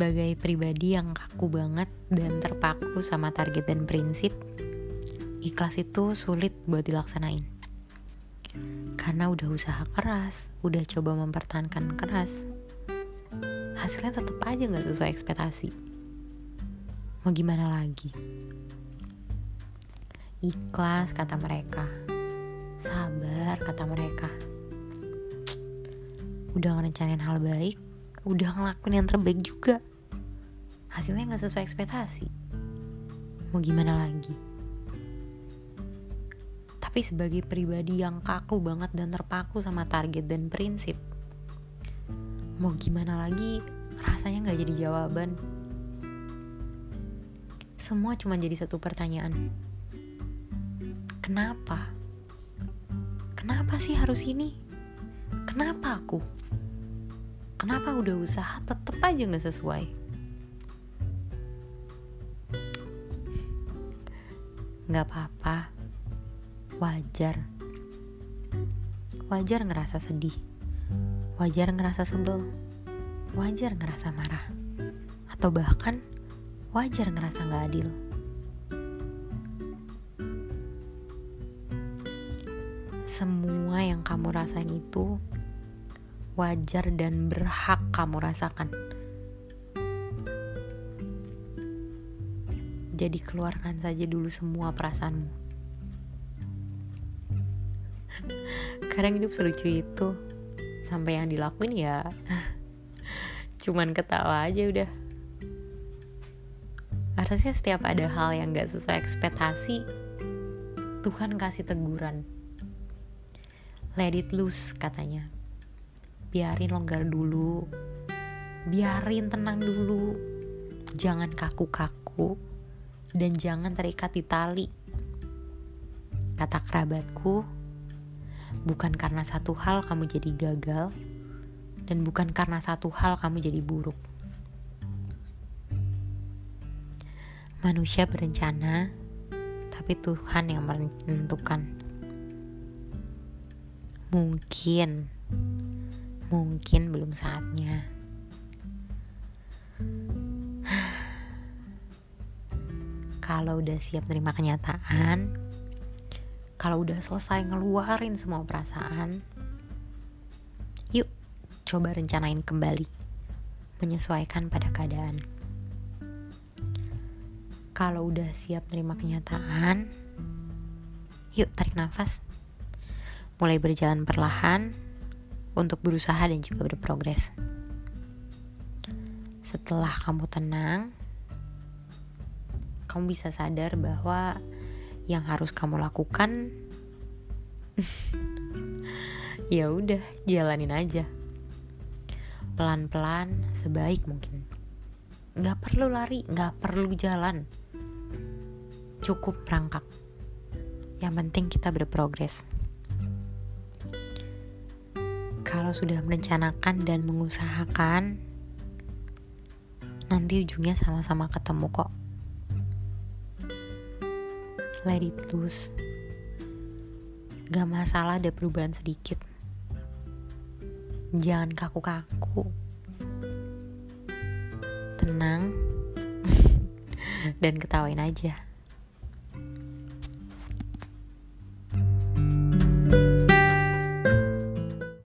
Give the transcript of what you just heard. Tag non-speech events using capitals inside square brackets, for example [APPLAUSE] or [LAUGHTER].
sebagai pribadi yang kaku banget dan terpaku sama target dan prinsip, ikhlas itu sulit buat dilaksanain. Karena udah usaha keras, udah coba mempertahankan keras, hasilnya tetap aja nggak sesuai ekspektasi. Mau gimana lagi? Ikhlas kata mereka, sabar kata mereka. Udah ngerencanain hal baik, udah ngelakuin yang terbaik juga hasilnya nggak sesuai ekspektasi. Mau gimana lagi? Tapi sebagai pribadi yang kaku banget dan terpaku sama target dan prinsip mau gimana lagi rasanya nggak jadi jawaban. Semua cuma jadi satu pertanyaan. Kenapa? Kenapa sih harus ini? Kenapa aku? Kenapa udah usaha tetep aja nggak sesuai nggak apa-apa. Wajar. Wajar ngerasa sedih. Wajar ngerasa sebel. Wajar ngerasa marah. Atau bahkan wajar ngerasa nggak adil. Semua yang kamu rasain itu wajar dan berhak kamu rasakan. Jadi keluarkan saja dulu semua perasaanmu. Kadang hidup selucu itu Sampai yang dilakuin ya [LAUGHS] Cuman ketawa aja udah. Harusnya setiap ada hal yang gak sesuai ekspektasi Tuhan kasih teguran. Let it loose katanya. Biarin longgar dulu. Biarin tenang dulu. Jangan kaku-kaku dan jangan terikat di tali. Kata kerabatku bukan karena satu hal kamu jadi gagal dan bukan karena satu hal kamu jadi buruk. Manusia berencana tapi Tuhan yang menentukan. Mungkin mungkin belum saatnya. Kalau udah siap terima kenyataan, kalau udah selesai ngeluarin semua perasaan, yuk coba rencanain kembali, menyesuaikan pada keadaan. Kalau udah siap terima kenyataan, yuk tarik nafas, mulai berjalan perlahan untuk berusaha dan juga berprogres. Setelah kamu tenang, kamu bisa sadar bahwa yang harus kamu lakukan [LAUGHS] ya udah jalanin aja. Pelan-pelan sebaik mungkin. Nggak perlu lari nggak perlu jalan. Cukup merangkak yang penting kita berprogres. Kalau sudah merencanakan dan mengusahakan, nanti ujungnya sama-sama ketemu kok. Let it loose. Gak masalah ada perubahan sedikit. Jangan kaku-kaku. Tenang [LAUGHS] dan ketawain aja.